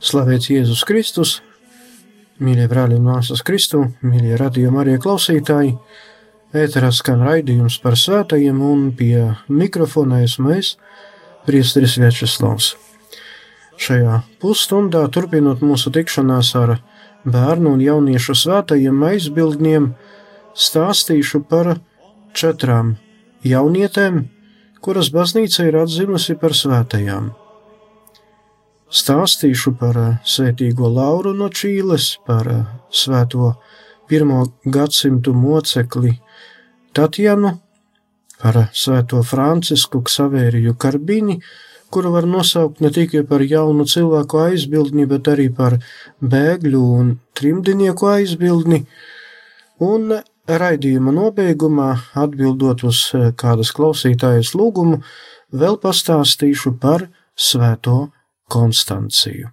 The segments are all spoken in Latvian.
Slavēts Jēzus Kristus, mīļie brāļi un māsas Kristu, mīļie radījuma arī klausītāji! Ēterā skan raidījums par svētajiem, un pie mikrofona esmu es, Priesteris Večeslavs. Šajā pusstundā, turpinot mūsu tikšanās ar bērnu un jauniešu svētajiem aizbildniem, stāstīšu par četrām jaunietēm, kuras baznīca ir atzinusi par svētajām. Stāstīšu par eh, svētīgo Lauru no Čīles, par eh, svēto pirmo gadsimtu mocekli Tatjanu, par eh, svēto Francisku Ksaveriju Karbini, kuru var nosaukt ne tikai par jaunu cilvēku aizbildni, bet arī par bēgļu un trimdinieku aizbildni, un raidījuma nobeigumā, atbildot uz kādas klausītājas lūgumu, vēl pastāstīšu par svēto Konstanciju.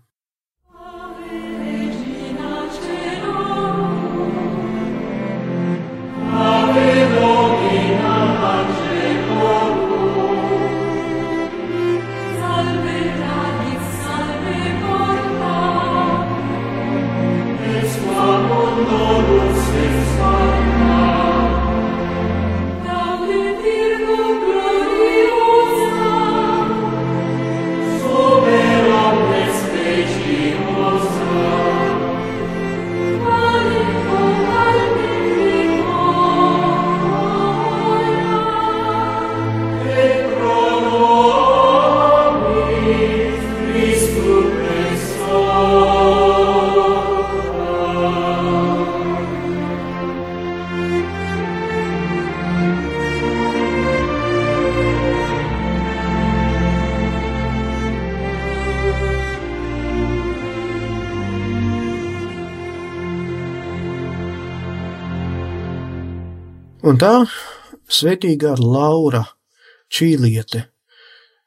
Un tā svētīgā Laura Čīliete.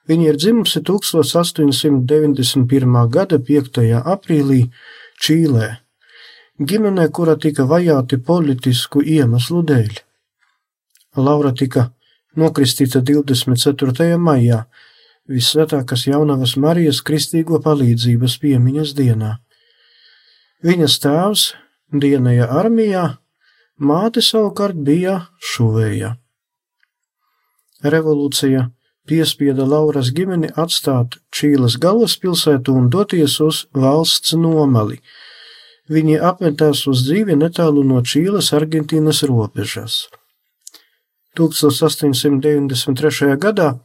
Viņa ir dzimusi 1891. gada 5. aprīlī Čīlē, ģimenē, kura tika vajāti politisku iemeslu dēļ. Laura tika nokristīta 24. maijā, Visvētākās jaunavas Marijas kristīgo palīdzības piemiņas dienā. Viņas tēvs dienēja armijā, Māte savukārt bija šuvēja. Revolūcija piespieda Lauras ģimeni atstāt Čīles galvaspilsētu un doties uz valsts nomali. Viņi apmetās uz dzīvi netālu no Čīles Argentīnas robežas. 1893. gadā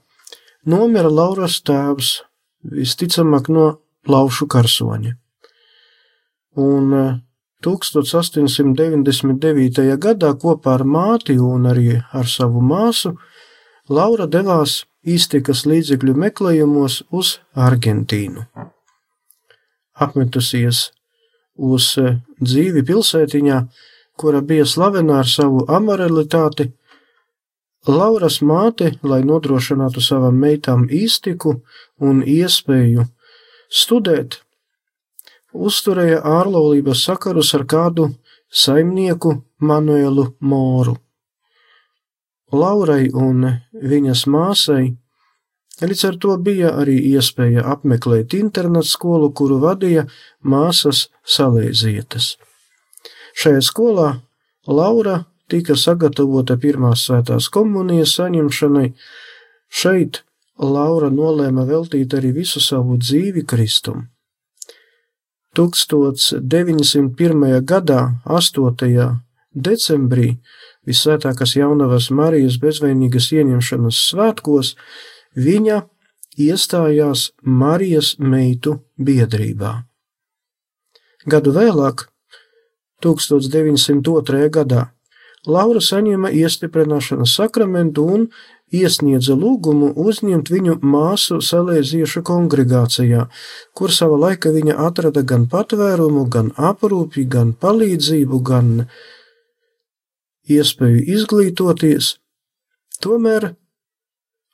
nomira Lauras tēvs, visticamāk no plaušu karsoņa. Un 1899. gadā kopā ar māti un arī ar savu māsu Laura devās iztikas līdzekļu meklējumos uz Argentīnu. Apmetusies uz dzīvi pilsētiņā, kura bija slavena ar savu amoralitāti, Lauras māte, lai nodrošinātu savam meitām iztiku un iespēju studēt, uzturēja ārlaulības sakarus ar kādu saimnieku Manuelu Moru. Laurai un viņas māsai līdz ar to bija arī iespēja apmeklēt internetu skolu, kuru vadīja māsas salēzietas. Šajā skolā Laura tika sagatavota pirmās svētās komunijas saņemšanai. Šeit Laura nolēma veltīt arī visu savu dzīvi Kristum. 1901. gadā, 8. decembrī, visvētākās jaunavas Marijas bezvainīgas ieņemšanas svētkos, viņa iestājās Marijas meitu biedrībā. Gadu vēlāk, 1902. gadā, Laura saņēma iestiprināšanas sakramentu un iesniedza lūgumu uzņemt viņu māsu salēziešu kongregācijā, kur sava laika viņa atrada gan patvērumu, gan aprūpi, gan palīdzību, gan iespēju izglītoties. Tomēr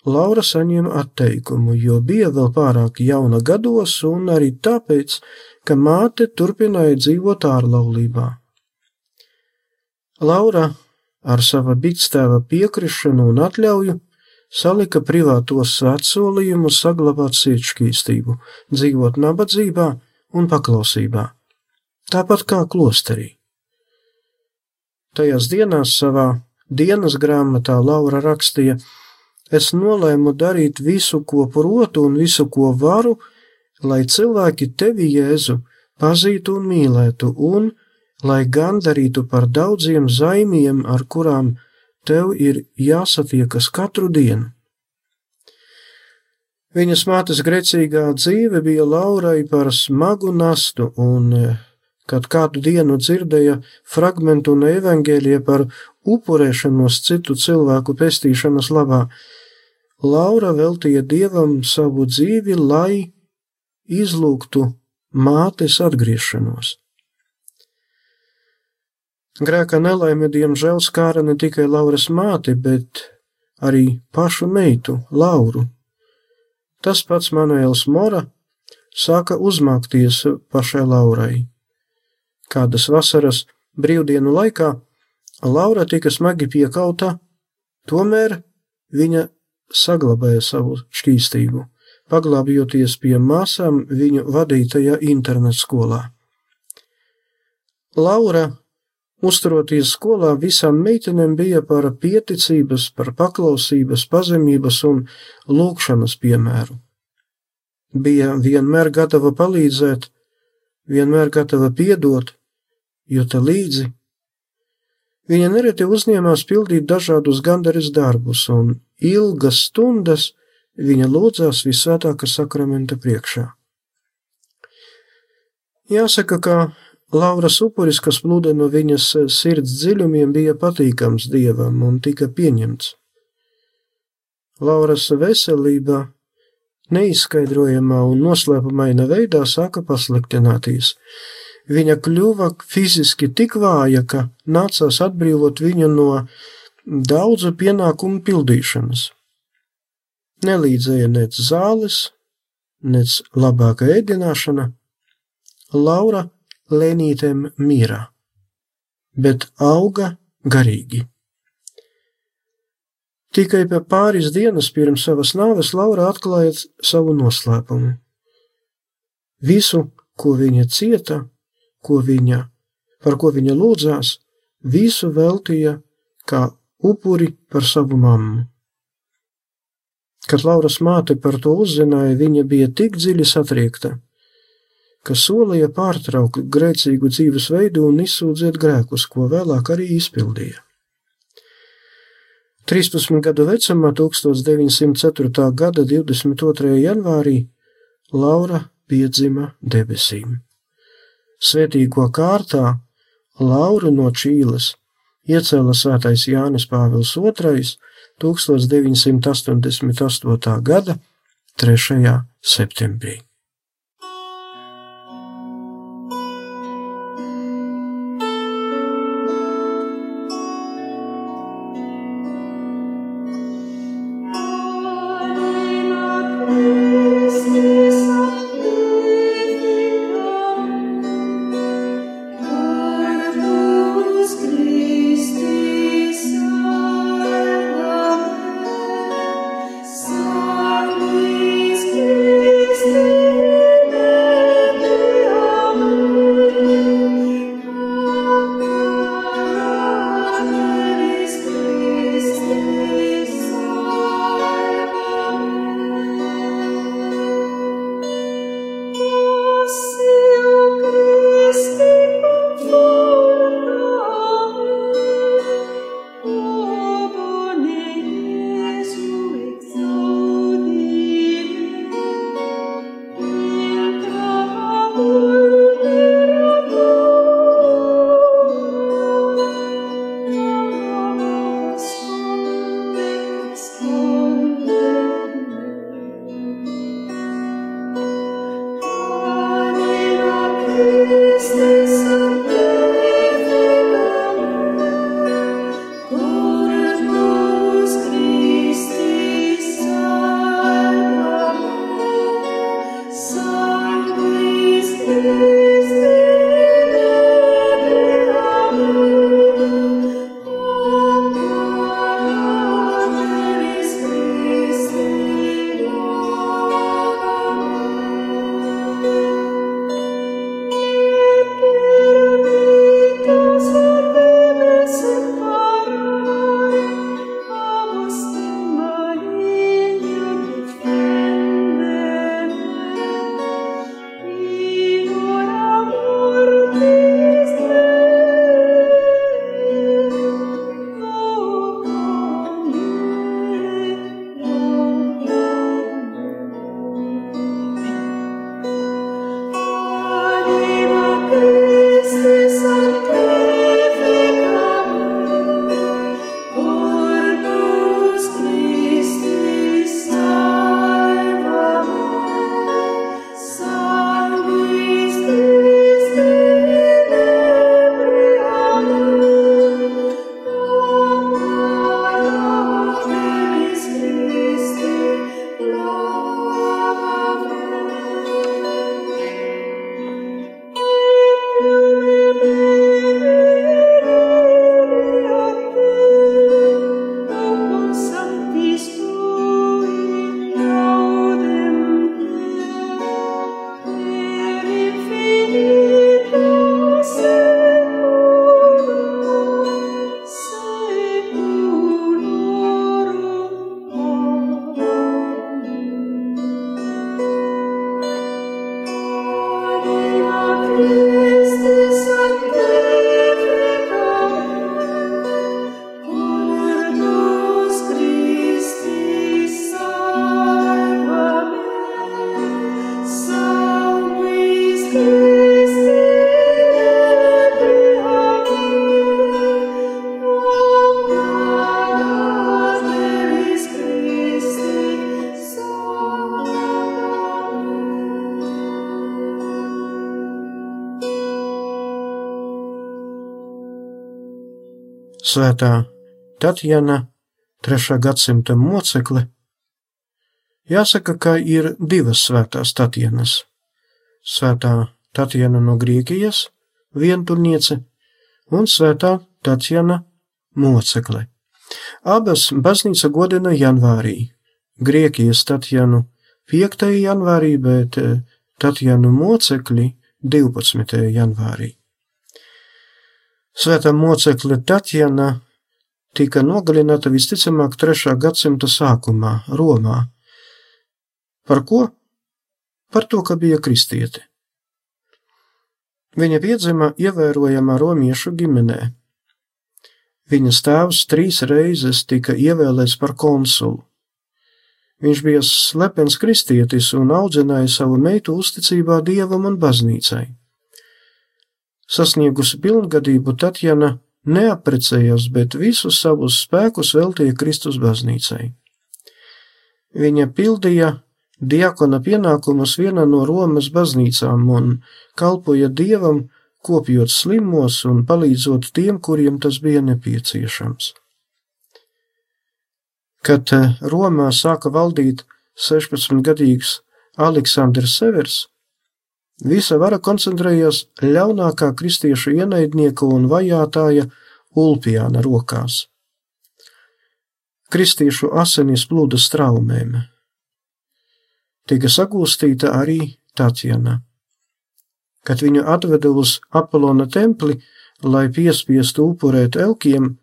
Laura saņēma atteikumu, jo bija vēl pārāk jauna gados un arī tāpēc, ka māte turpināja dzīvot ārlaulībā. Laura ar sava bīdstēva piekrišanu un atļauju salika privātos svētsolījumus saglabāt sietšķīstību, dzīvot nabadzībā un paklausībā, tāpat kā klosterī. Tajās dienās savā dienas grāmatā Laura rakstīja: Es nolēmu darīt visu, ko protu un visu, ko varu, lai cilvēki tevi, Jēzu, pazītu un mīlētu, un lai gandarītu par daudziem zaimiem, ar kurām tev ir jāsatiekas katru dienu. Viņas mātes grēcīgā dzīve bija Laurai par smagu nastu, un, kad kādu dienu dzirdēja fragmentu no evaņģēlija par upurēšanos citu cilvēku pestīšanas labā, Laura veltīja dievam savu dzīvi, lai izlūgtu mātes atgriešanos. Grēka nelaime diemžēl skāra ne tikai Lauras māti, bet arī pašu meitu, Lauru. Tas pats Manuēls Mora sāka uzmākties pašai Laurai. Kādas vasaras brīvdienu laikā Laura tika smagi piekauta, tomēr viņa saglabāja savu šķīstību paglābjoties pie māsām viņu vadītajā internetskolā. Laura, uzturoties skolā, visām meitenēm bija par pieticības, par paklausības, pazemības un lūkšanas piemēru. Bija vienmēr gatava palīdzēt, vienmēr gatava piedot, jo te līdzi. Viņa nereti uzņēmās pildīt dažādus gandaris darbus un ilgas stundas viņa lūdzās visvētākā sakramenta priekšā. Jāsaka, ka Lauras upuris, kas plūda no viņas sirds dziļumiem, bija patīkams dievam un tika pieņemts. Lauras veselība neizskaidrojamā un noslēpumaina veidā sāka pasliktināties. Viņa kļuva fiziski tik vāja, ka nācās atbrīvot viņu no daudzu pienākumu pildīšanas. Nelīdzēja nec zāles, nec labāka ēdināšana. Laura lēnītēm mīra, bet auga garīgi. Tikai pēc pāris dienas pirms savas nāves Laura atklāja savu noslēpumu. Visu, ko viņa cieta, ko viņa, par ko viņa lūdzās, visu veltīja kā upuri par savu mammu. Kad Lauras māte par to uzzināja, viņa bija tik dziļi satriekta, ka solīja pārtraukt grēcīgu dzīvesveidu un izsūdzēt grēkus, ko vēlāk arī izpildīja. 13 gadu vecumā, 1904. gada 22. janvārī, Laura piedzima debesīm. Svētīgo kārtā Lauru no Čīles iecēla svētais Jānis Pāvils II 1988. gada 3. septembrī. Svētā Tatjana, 3. gadsimta mocekle. Jāsaka, ka ir divas svētās Tatjanas. Svētā Tatjana no Grieķijas, vienturniece, un svētā Tatjana mocekle. Abas baznīca godina janvārī. Grieķijas Tatjanu 5. janvārī, bet Tatjanu mocekli 12. janvārī. Svētā mocekle Tatjana tika nogalināta visticamāk 3. gadsimta sākumā Romā. Par ko? Par to, ka bija kristieti. Viņa piedzima ievērojamā romiešu ģimenē. Viņas tēvs trīs reizes tika ievēlēts par konsulu. Viņš bija slepens kristietis un audzināja savu meitu uzticībā dievam un baznīcai. Sasniegusi pilngadību, Tatjana neaprecējās, bet visus savus spēkus veltīja Kristus baznīcai. Viņa pildīja diakona pienākumus vienā no Romas baznīcām un kalpoja dievam, kopjot slimos un palīdzot tiem, kuriem tas bija nepieciešams. Kad eh, Romā sāka valdīt 16-gadīgs Aleksandrs Severs, Visa vara koncentrējās ļaunākā kristiešu ienaidnieka un vajātāja Ulpijāna rokās. Kristiešu asinis plūda straumēm. Tika sagūstīta arī Tatjana. Kad viņu atveda uz Apolona templi, lai piespiestu upurēt elkiem,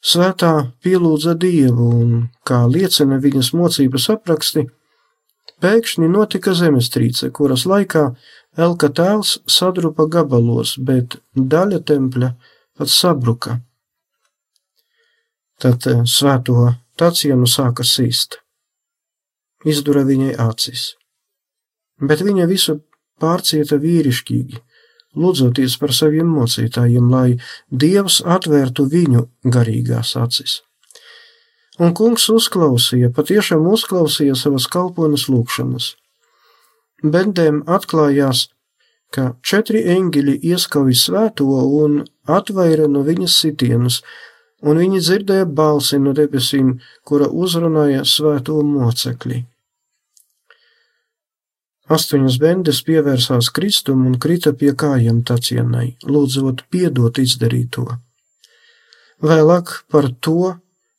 svētā pielūdza dievu un, kā liecina viņas mocības apraksti, pēkšņi notika zemestrīce, kuras laikā Elka tēls sadrupa gabalos, bet daļa tempļa pat sabruka. Tad eh, svēto tacienu sāka sīst. Izdura viņai acis. Bet viņa visu pārcieta vīrišķīgi, lūdzoties par saviem mocītājiem, lai Dievs atvērtu viņu garīgās acis. Un kungs uzklausīja, patiešām uzklausīja savas kalpones lūgšanas. Bendēm atklājās, ka četri eņģeļi ieskauj svēto un atvaira no viņas sitienus, un viņi dzirdēja balsi no debesīm, kura uzrunāja svēto mocekli. Astoņas bendes pievērsās Kristum un krita pie kājām tacienai, lūdzot piedot izdarīto. Vēlāk par to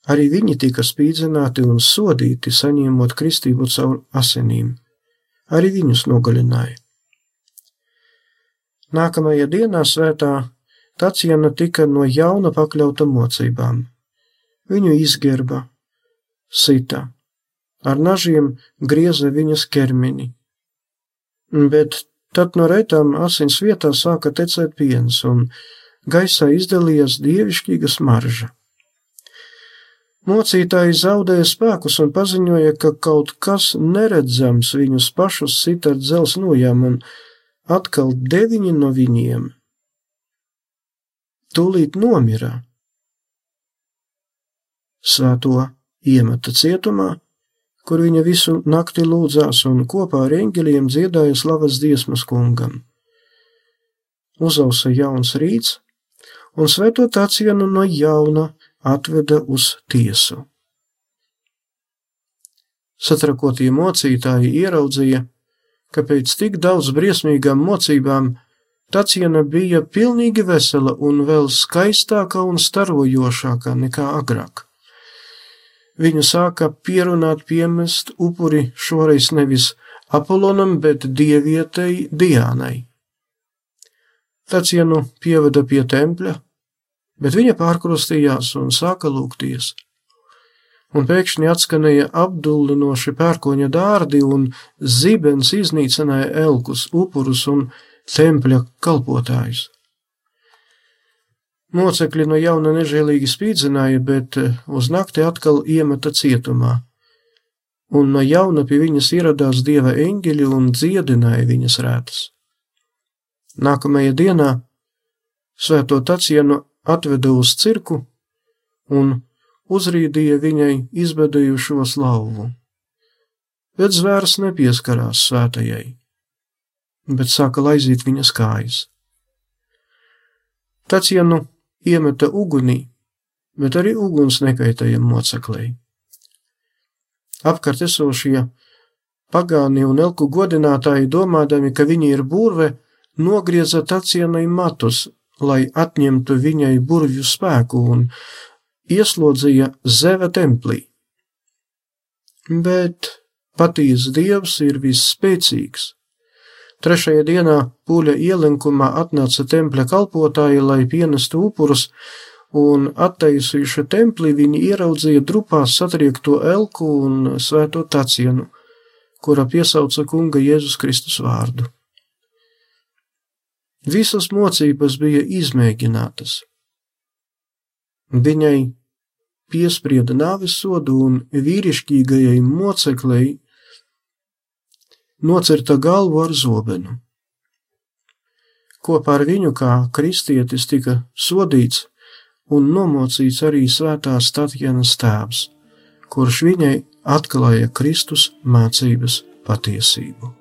arī viņi tika spīdzināti un sodīti, saņemot kristību caur asinīm. Arī viņus nogalināja. Nākamajā dienā svētā Taciena tika no jauna pakļauta mocībām. Viņu izgerba, sita, ar nažiem grieza viņas ķermeni. Bet tad no retām asins vietā sāka tecēt piens, un gaisā izdalījās dievišķīga smarža. Mocītāji zaudēja spēkus un paziņoja, ka kaut kas neredzams viņus pašus sit ar dzels nojām, un atkal deviņi no viņiem tūlīt nomira. Svēto iemeta cietumā, kur viņa visu nakti lūdzās un kopā ar eņģeļiem dziedāja slavas dziesmas kungam. Uzausa jauns rīts, un svēto tācienu no jauna atveda uz tiesu. Satrakotie mocītāji ieraudzīja, ka pēc tik daudz briesmīgām mocībām Taciena bija pilnīgi vesela un vēl skaistāka un starojošāka nekā agrāk. Viņu sāka pierunāt piemest upuri šoreiz nevis Apolonam, bet dievietei Diānai. Tacienu pieveda pie tempļa, bet viņa pārkrustījās un sāka lūgties. Un pēkšņi atskanēja apdullinoši pērkoņa dārdi, un zibens iznīcināja elkus, upurus un tempļa kalpotājus. Mocekļi no jauna nežēlīgi spīdzināja, bet eh, uz nakti atkal iemeta cietumā, un no jauna pie viņas ieradās dieva eņģeļi un dziedināja viņas rētas. Nākamajā dienā svēto tacienu atveda uz cirku un uzrīdīja viņai izbedējušo slavu. Bet zvērs nepieskarās svētajai bet sāka laizīt viņas kājas. Tacienu iemeta ugunī, bet arī uguns nekaitēja moceklei. Apkārt esošie pagāni un elku godinātāji, domādami, ka viņi ir burve, nogrieza tacienai matus, lai atņemtu viņai burvju spēku un ieslodzīja zeve templī. Bet patīs dievs ir visspēcīgs Trešajā dienā pūļa ielenkumā atnāca tempļa kalpotāji, lai pienestu upurus, un attaisījuši templi viņi ieraudzīja drupās satriekto elku un svēto tacienu, kura piesauca kunga Jēzus Kristus vārdu. Visas mocības bija izmēģinātas. Viņai piesprieda nāves sodu un vīrišķīgajai moceklei nocirta galvu ar zobenu. Kopā ar viņu kā kristietis tika sodīts un nomocīts arī svētās Tatjanas tēvs, kurš viņai atklāja Kristus mācības patiesību.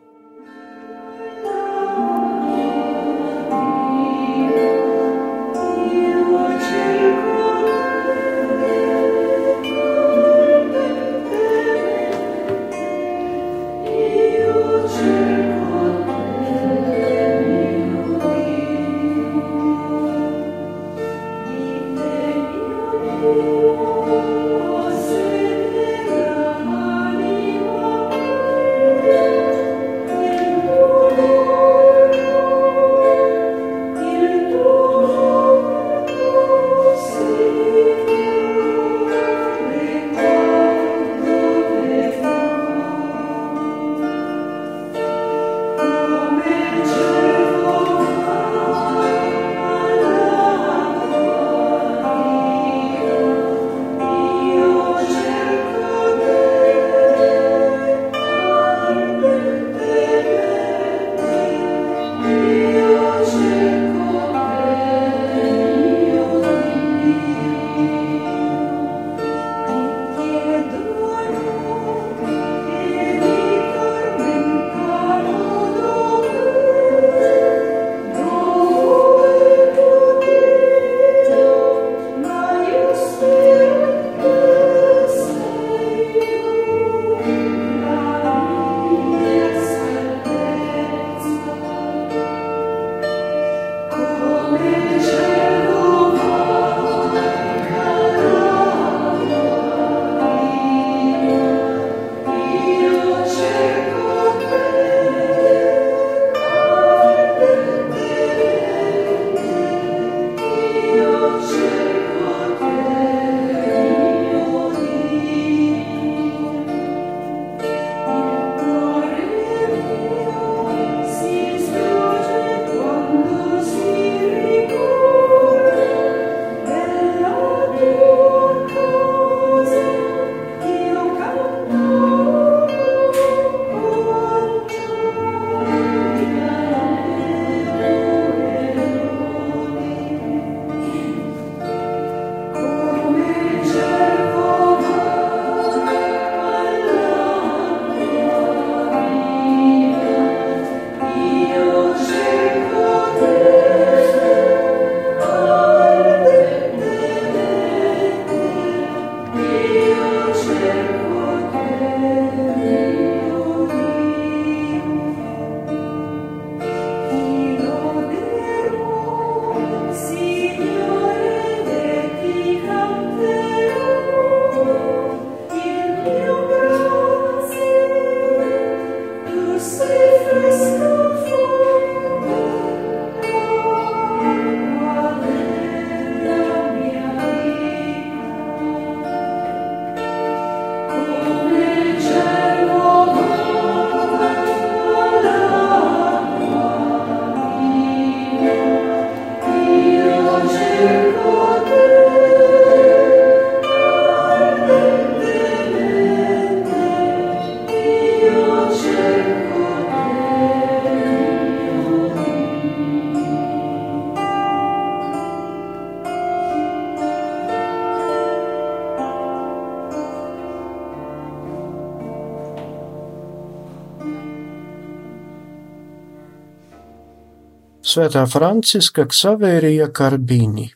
Svētā Franciska Ksavērija Karbīni,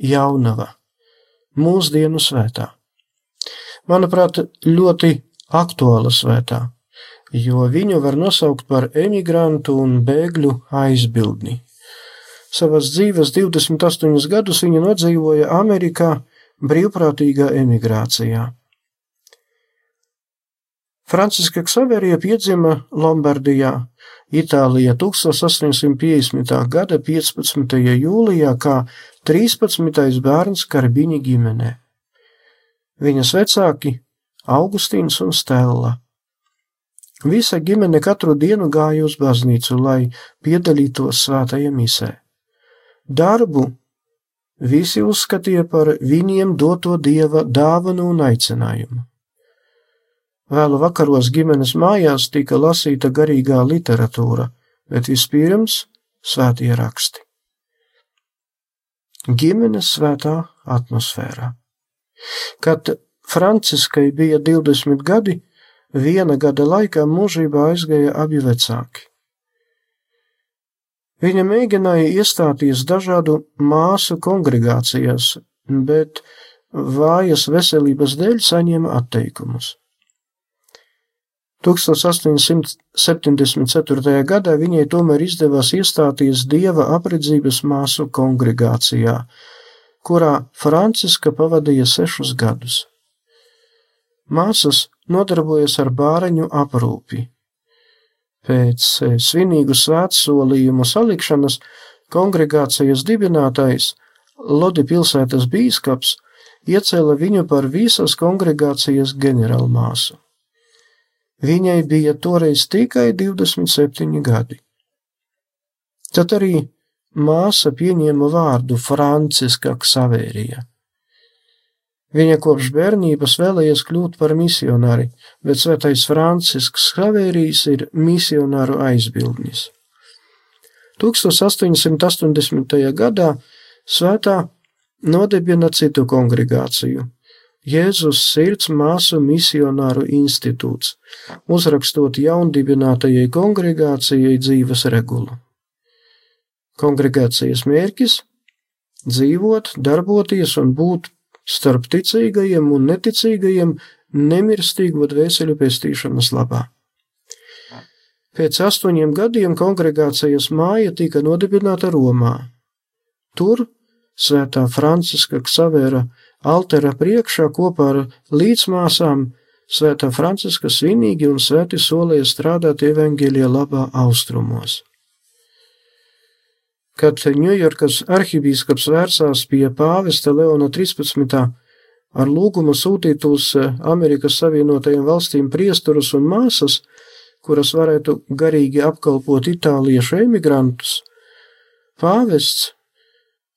jaunava, mūsdienu svētā. Manuprāt, ļoti aktuāla svētā, jo viņu var nosaukt par emigrantu un bēgļu aizbildni. Savas dzīves 28 gadus viņa nodzīvoja Amerikā brīvprātīgā emigrācijā. Franciska Ksaverija piedzima Lombardijā, Itālijā 1850. gada 15. jūlijā kā 13. bērns Karbiņa ģimenē. Viņas vecāki Augustīns un Stella. Visa ģimene katru dienu gāja uz baznīcu, lai piedalītos svētajā misē. Darbu visi uzskatīja par viņiem doto dieva dāvanu un aicinājumu. Vēlu vakaros ģimenes mājās tika lasīta garīgā literatūra, bet vispirms svētie raksti. Ģimenes svētā atmosfērā. Kad Franciskai bija 20 gadi, viena gada laikā mūžībā aizgāja abi vecāki. Viņa mēģināja iestāties dažādu māsu kongregācijās, bet vājas veselības dēļ saņēma atteikumus. 1874. gadā viņai tomēr izdevās iestāties Dieva apredzības māsu kongregācijā, kurā Franciska pavadīja sešus gadus. Māsas nodarbojas ar bāreņu aprūpi. Pēc eh, svinīgu svētsolījumu salikšanas kongregācijas dibinātājs Lodi pilsētas bīskaps iecēla viņu par visas kongregācijas ģenerālmāsu. Viņai bija toreiz tikai 27 gadi. Tad arī māsa pieņēma vārdu Franciska Ksavērija. Viņa kopš bērnības vēlējies kļūt par misionāri, bet svētais Francisks Ksavērijs ir misionāru aizbildnis. 1880. gadā svētā nodibina citu kongregāciju, Jēzus sirds māsu misionāru institūts, uzrakstot jaundibinātajai kongregācijai dzīves regulu. Kongregācijas mērķis - dzīvot, darboties un būt starp ticīgajiem un neticīgajiem nemirstīgo dvēseli pestīšanas labā. Pēc astoņiem gadiem kongregācijas māja tika nodibināta Romā. Tur Svētā Franciska Ksavēra altera priekšā kopā ar līdzmāsām Svētā Franciska svinīgi un svēti solīja strādāt evaņģēlijā labā austrumos. Kad Ņujorkas arhibīskaps vērsās pie pāvesta Leona 13. ar lūgumu sūtīt uz Amerikas Savienotajām valstīm priesturus un māsas, kuras varētu garīgi apkalpot itāliešu emigrantus, pāvests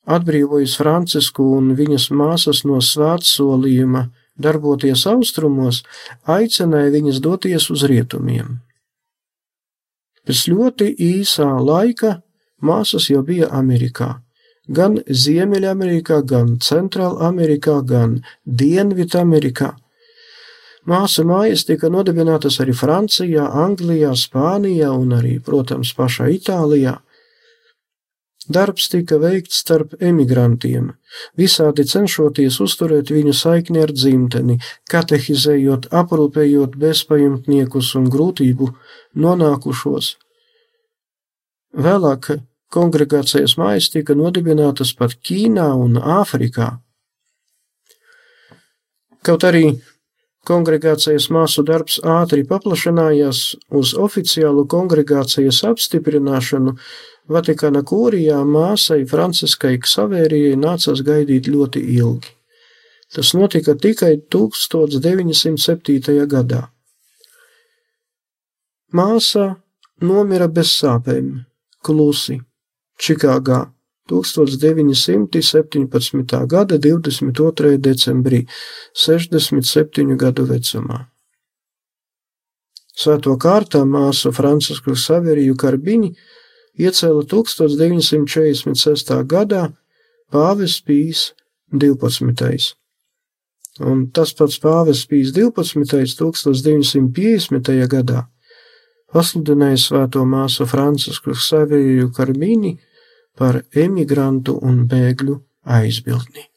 atbrīvojis Francisku un viņas māsas no svētsolījuma darboties austrumos, aicināja viņas doties uz rietumiem. Pēc ļoti īsā laika māsas jau bija Amerikā, gan Ziemeļamerikā, gan Centrālamerikā, gan Dienvidamerikā. Māsu mājas tika nodibinātas arī Francijā, Anglijā, Spānijā un arī, protams, pašā Itālijā. Darbs tika veikts starp emigrantiem, visādi cenšoties uzturēt viņu saikni ar dzimteni, katehizējot, aprūpējot bezpajumtniekus un grūtību nonākušos. Vēlāk kongregācijas mājas tika nodibinātas pat Ķīnā un Āfrikā. Kaut arī kongregācijas māsu darbs ātri paplašinājās uz oficiālu kongregācijas apstiprināšanu, Vatikāna kūrijā māsai Franciskai Ksavērijai nācās gaidīt ļoti ilgi. Tas notika tikai 1907. gadā. Māsa nomira bez sāpēm, klusi, Čikāgā 1917. gada 22. decembrī, 67 gadu vecumā. Svēto kārtā māsu Francisku Saveriju Karbiņu iecēla 1946. gadā Pāvis Pīs 12. Un tas pats Pāvis Pīs 12. 1950. gadā pasludināja svēto māsu Francisku Saviju Karmīni par emigrantu un bēgļu aizbildni.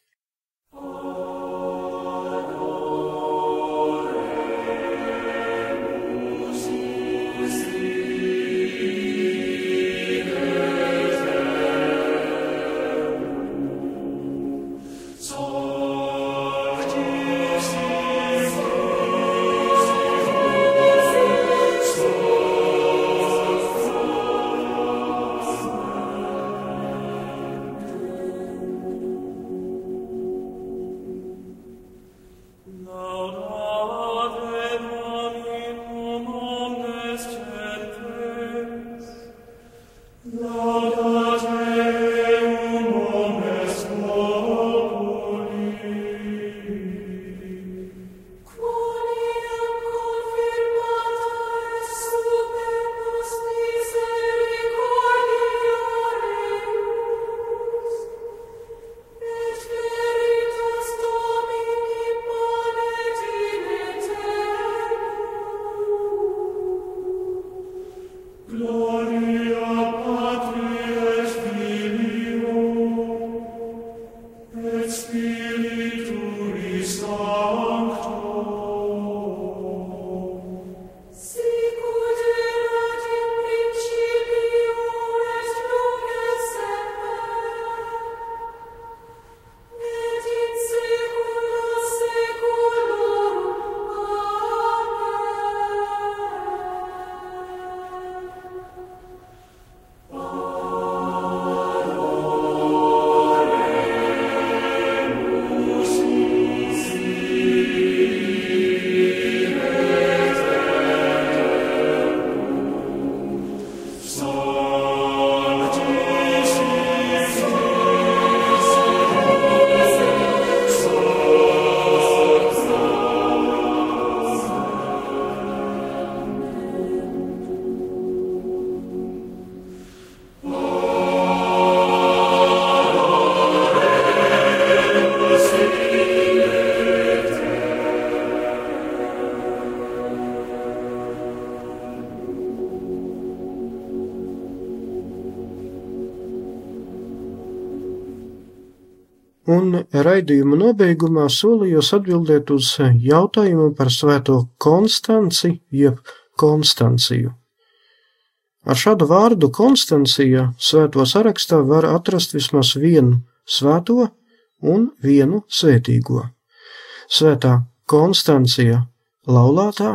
Un raidījuma nobeigumā solījos atbildēt uz jautājumu par svēto Konstanci jeb Konstanciju. Ar šādu vārdu Konstancija svēto sarakstā var atrast vismaz vienu svēto un vienu svētīgo. Svētā Konstancija laulātā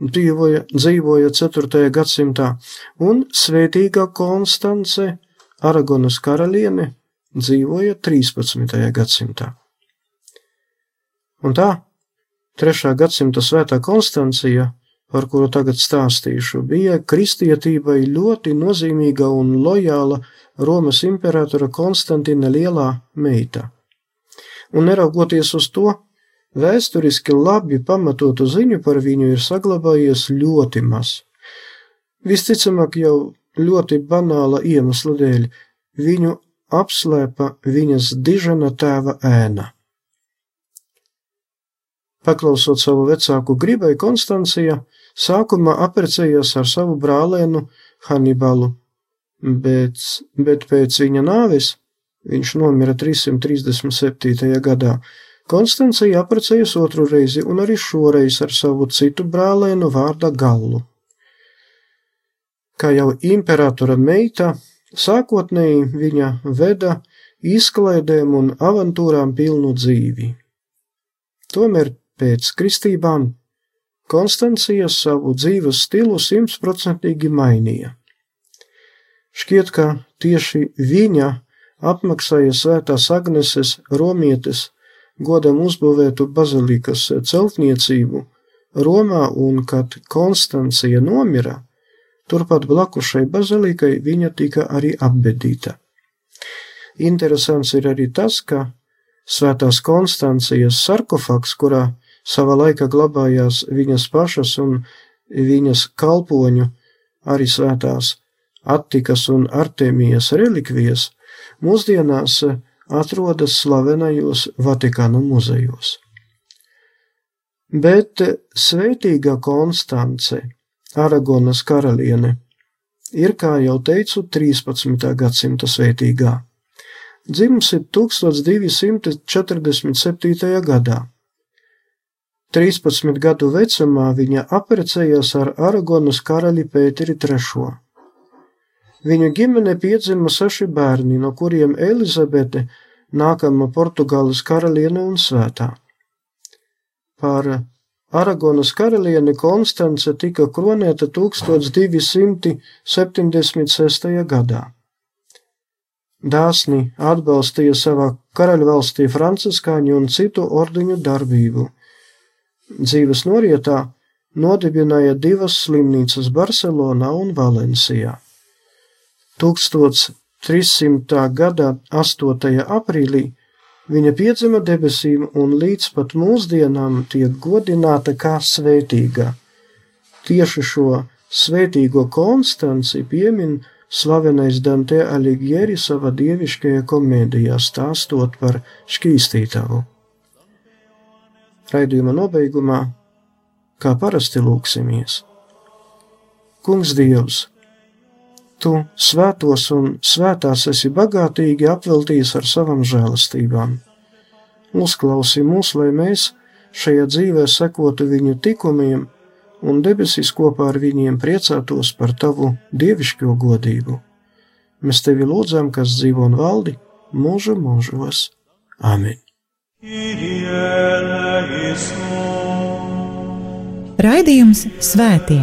dzīvoja, dzīvoja 4. gadsimtā, un svētīgā Konstance, Aragonas karaliene, dzīvoja 13. gadsimtā. Un tā, 3. gadsimta svētā Konstancija, par kuru tagad stāstīšu, bija kristietībai ļoti nozīmīga un lojāla Romas imperatora Konstantina lielā meita. Un neraugoties uz to, vēsturiski labi pamatotu ziņu par viņu ir saglabājies ļoti maz. Visticamāk jau ļoti banāla iemesla dēļ viņu apslēpa viņas dižana tēva ēna. Paklausot savu vecāku gribai, Konstancija sākumā apprecējās ar savu brālēnu Hannibalu, bet, bet pēc viņa nāves, viņš nomira 337. gadā, Konstancija apprecējas otru reizi un arī šoreiz ar savu citu brālēnu vārda Gallu. Kā jau imperatora meita, Sākotnēji viņa veda izklaidēm un avantūrām pilnu dzīvi. Tomēr pēc kristībām Konstancija savu dzīves stilu simtprocentīgi mainīja. Šķiet, ka tieši viņa apmaksāja svētās Agneses romietes godam uzbūvētu bazilikas celtniecību Romā un kad Konstancija nomira, Turpat blakus šai bazilikai viņa tika arī apbedīta. Interesants ir arī tas, ka Svētās Konstancijas sarkofags, kurā savā laikā glabājās viņas pašas un viņas kalpoņu, arī svētās Attikas un Artemijas relikvijas, mūsdienās atrodas slavenajos Vatikāna muzejos. Bet svētīga Konstance Aragonas karaliene ir, kā jau teicu, 13. gadsimta svētīgā. Dzimusi 1247. gadā. 13 gadu vecumā viņa apprecējās ar Aragonas karaļi Pēteri III. Viņa ģimene piedzima seši bērni, no kuriem Elizabete, nākamā Portugāles karaliene un svētā. Par Aragonas karalieni Konstance tika kronēta 1276. gadā. Dāsni atbalstīja savā karaļvalstī franciskāņu un citu ordeņu darbību. Dzīves norietā nodibināja divas slimnīcas Barcelonā un Valencijā. 1300. gada 8. aprīlī viņa piedzima debesīm un līdz pat mūsdienām tiek godināta kā svētīga. Tieši šo svētīgo konstanci piemin slavenais Dante Alighieri savā dieviškajā komēdijā stāstot par šķīstītavu. Raidījuma nobeigumā, kā parasti lūksimies. Kungs Dievs, Tu svētos un svētās esi bagātīgi apveltījis ar savām žēlastībām. Uzklausī mūs, lai mēs šajā dzīvē sekotu viņu tikumiem un debesīs kopā ar viņiem priecātos par tavu dievišķo godību. Mēs tevi lūdzam, kas dzīvo un valdi mūžu mūžos. Amen! Raidījums Svētie!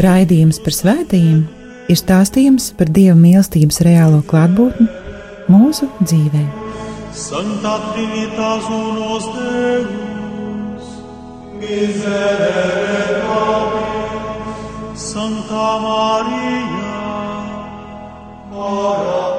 Raidījums par svētījumiem ir stāstījums par Dieva mīlestības reālo klātbūtni mūsu dzīvē. Santa Trinitas unos Deus, miserere nobis, Santa Maria, ora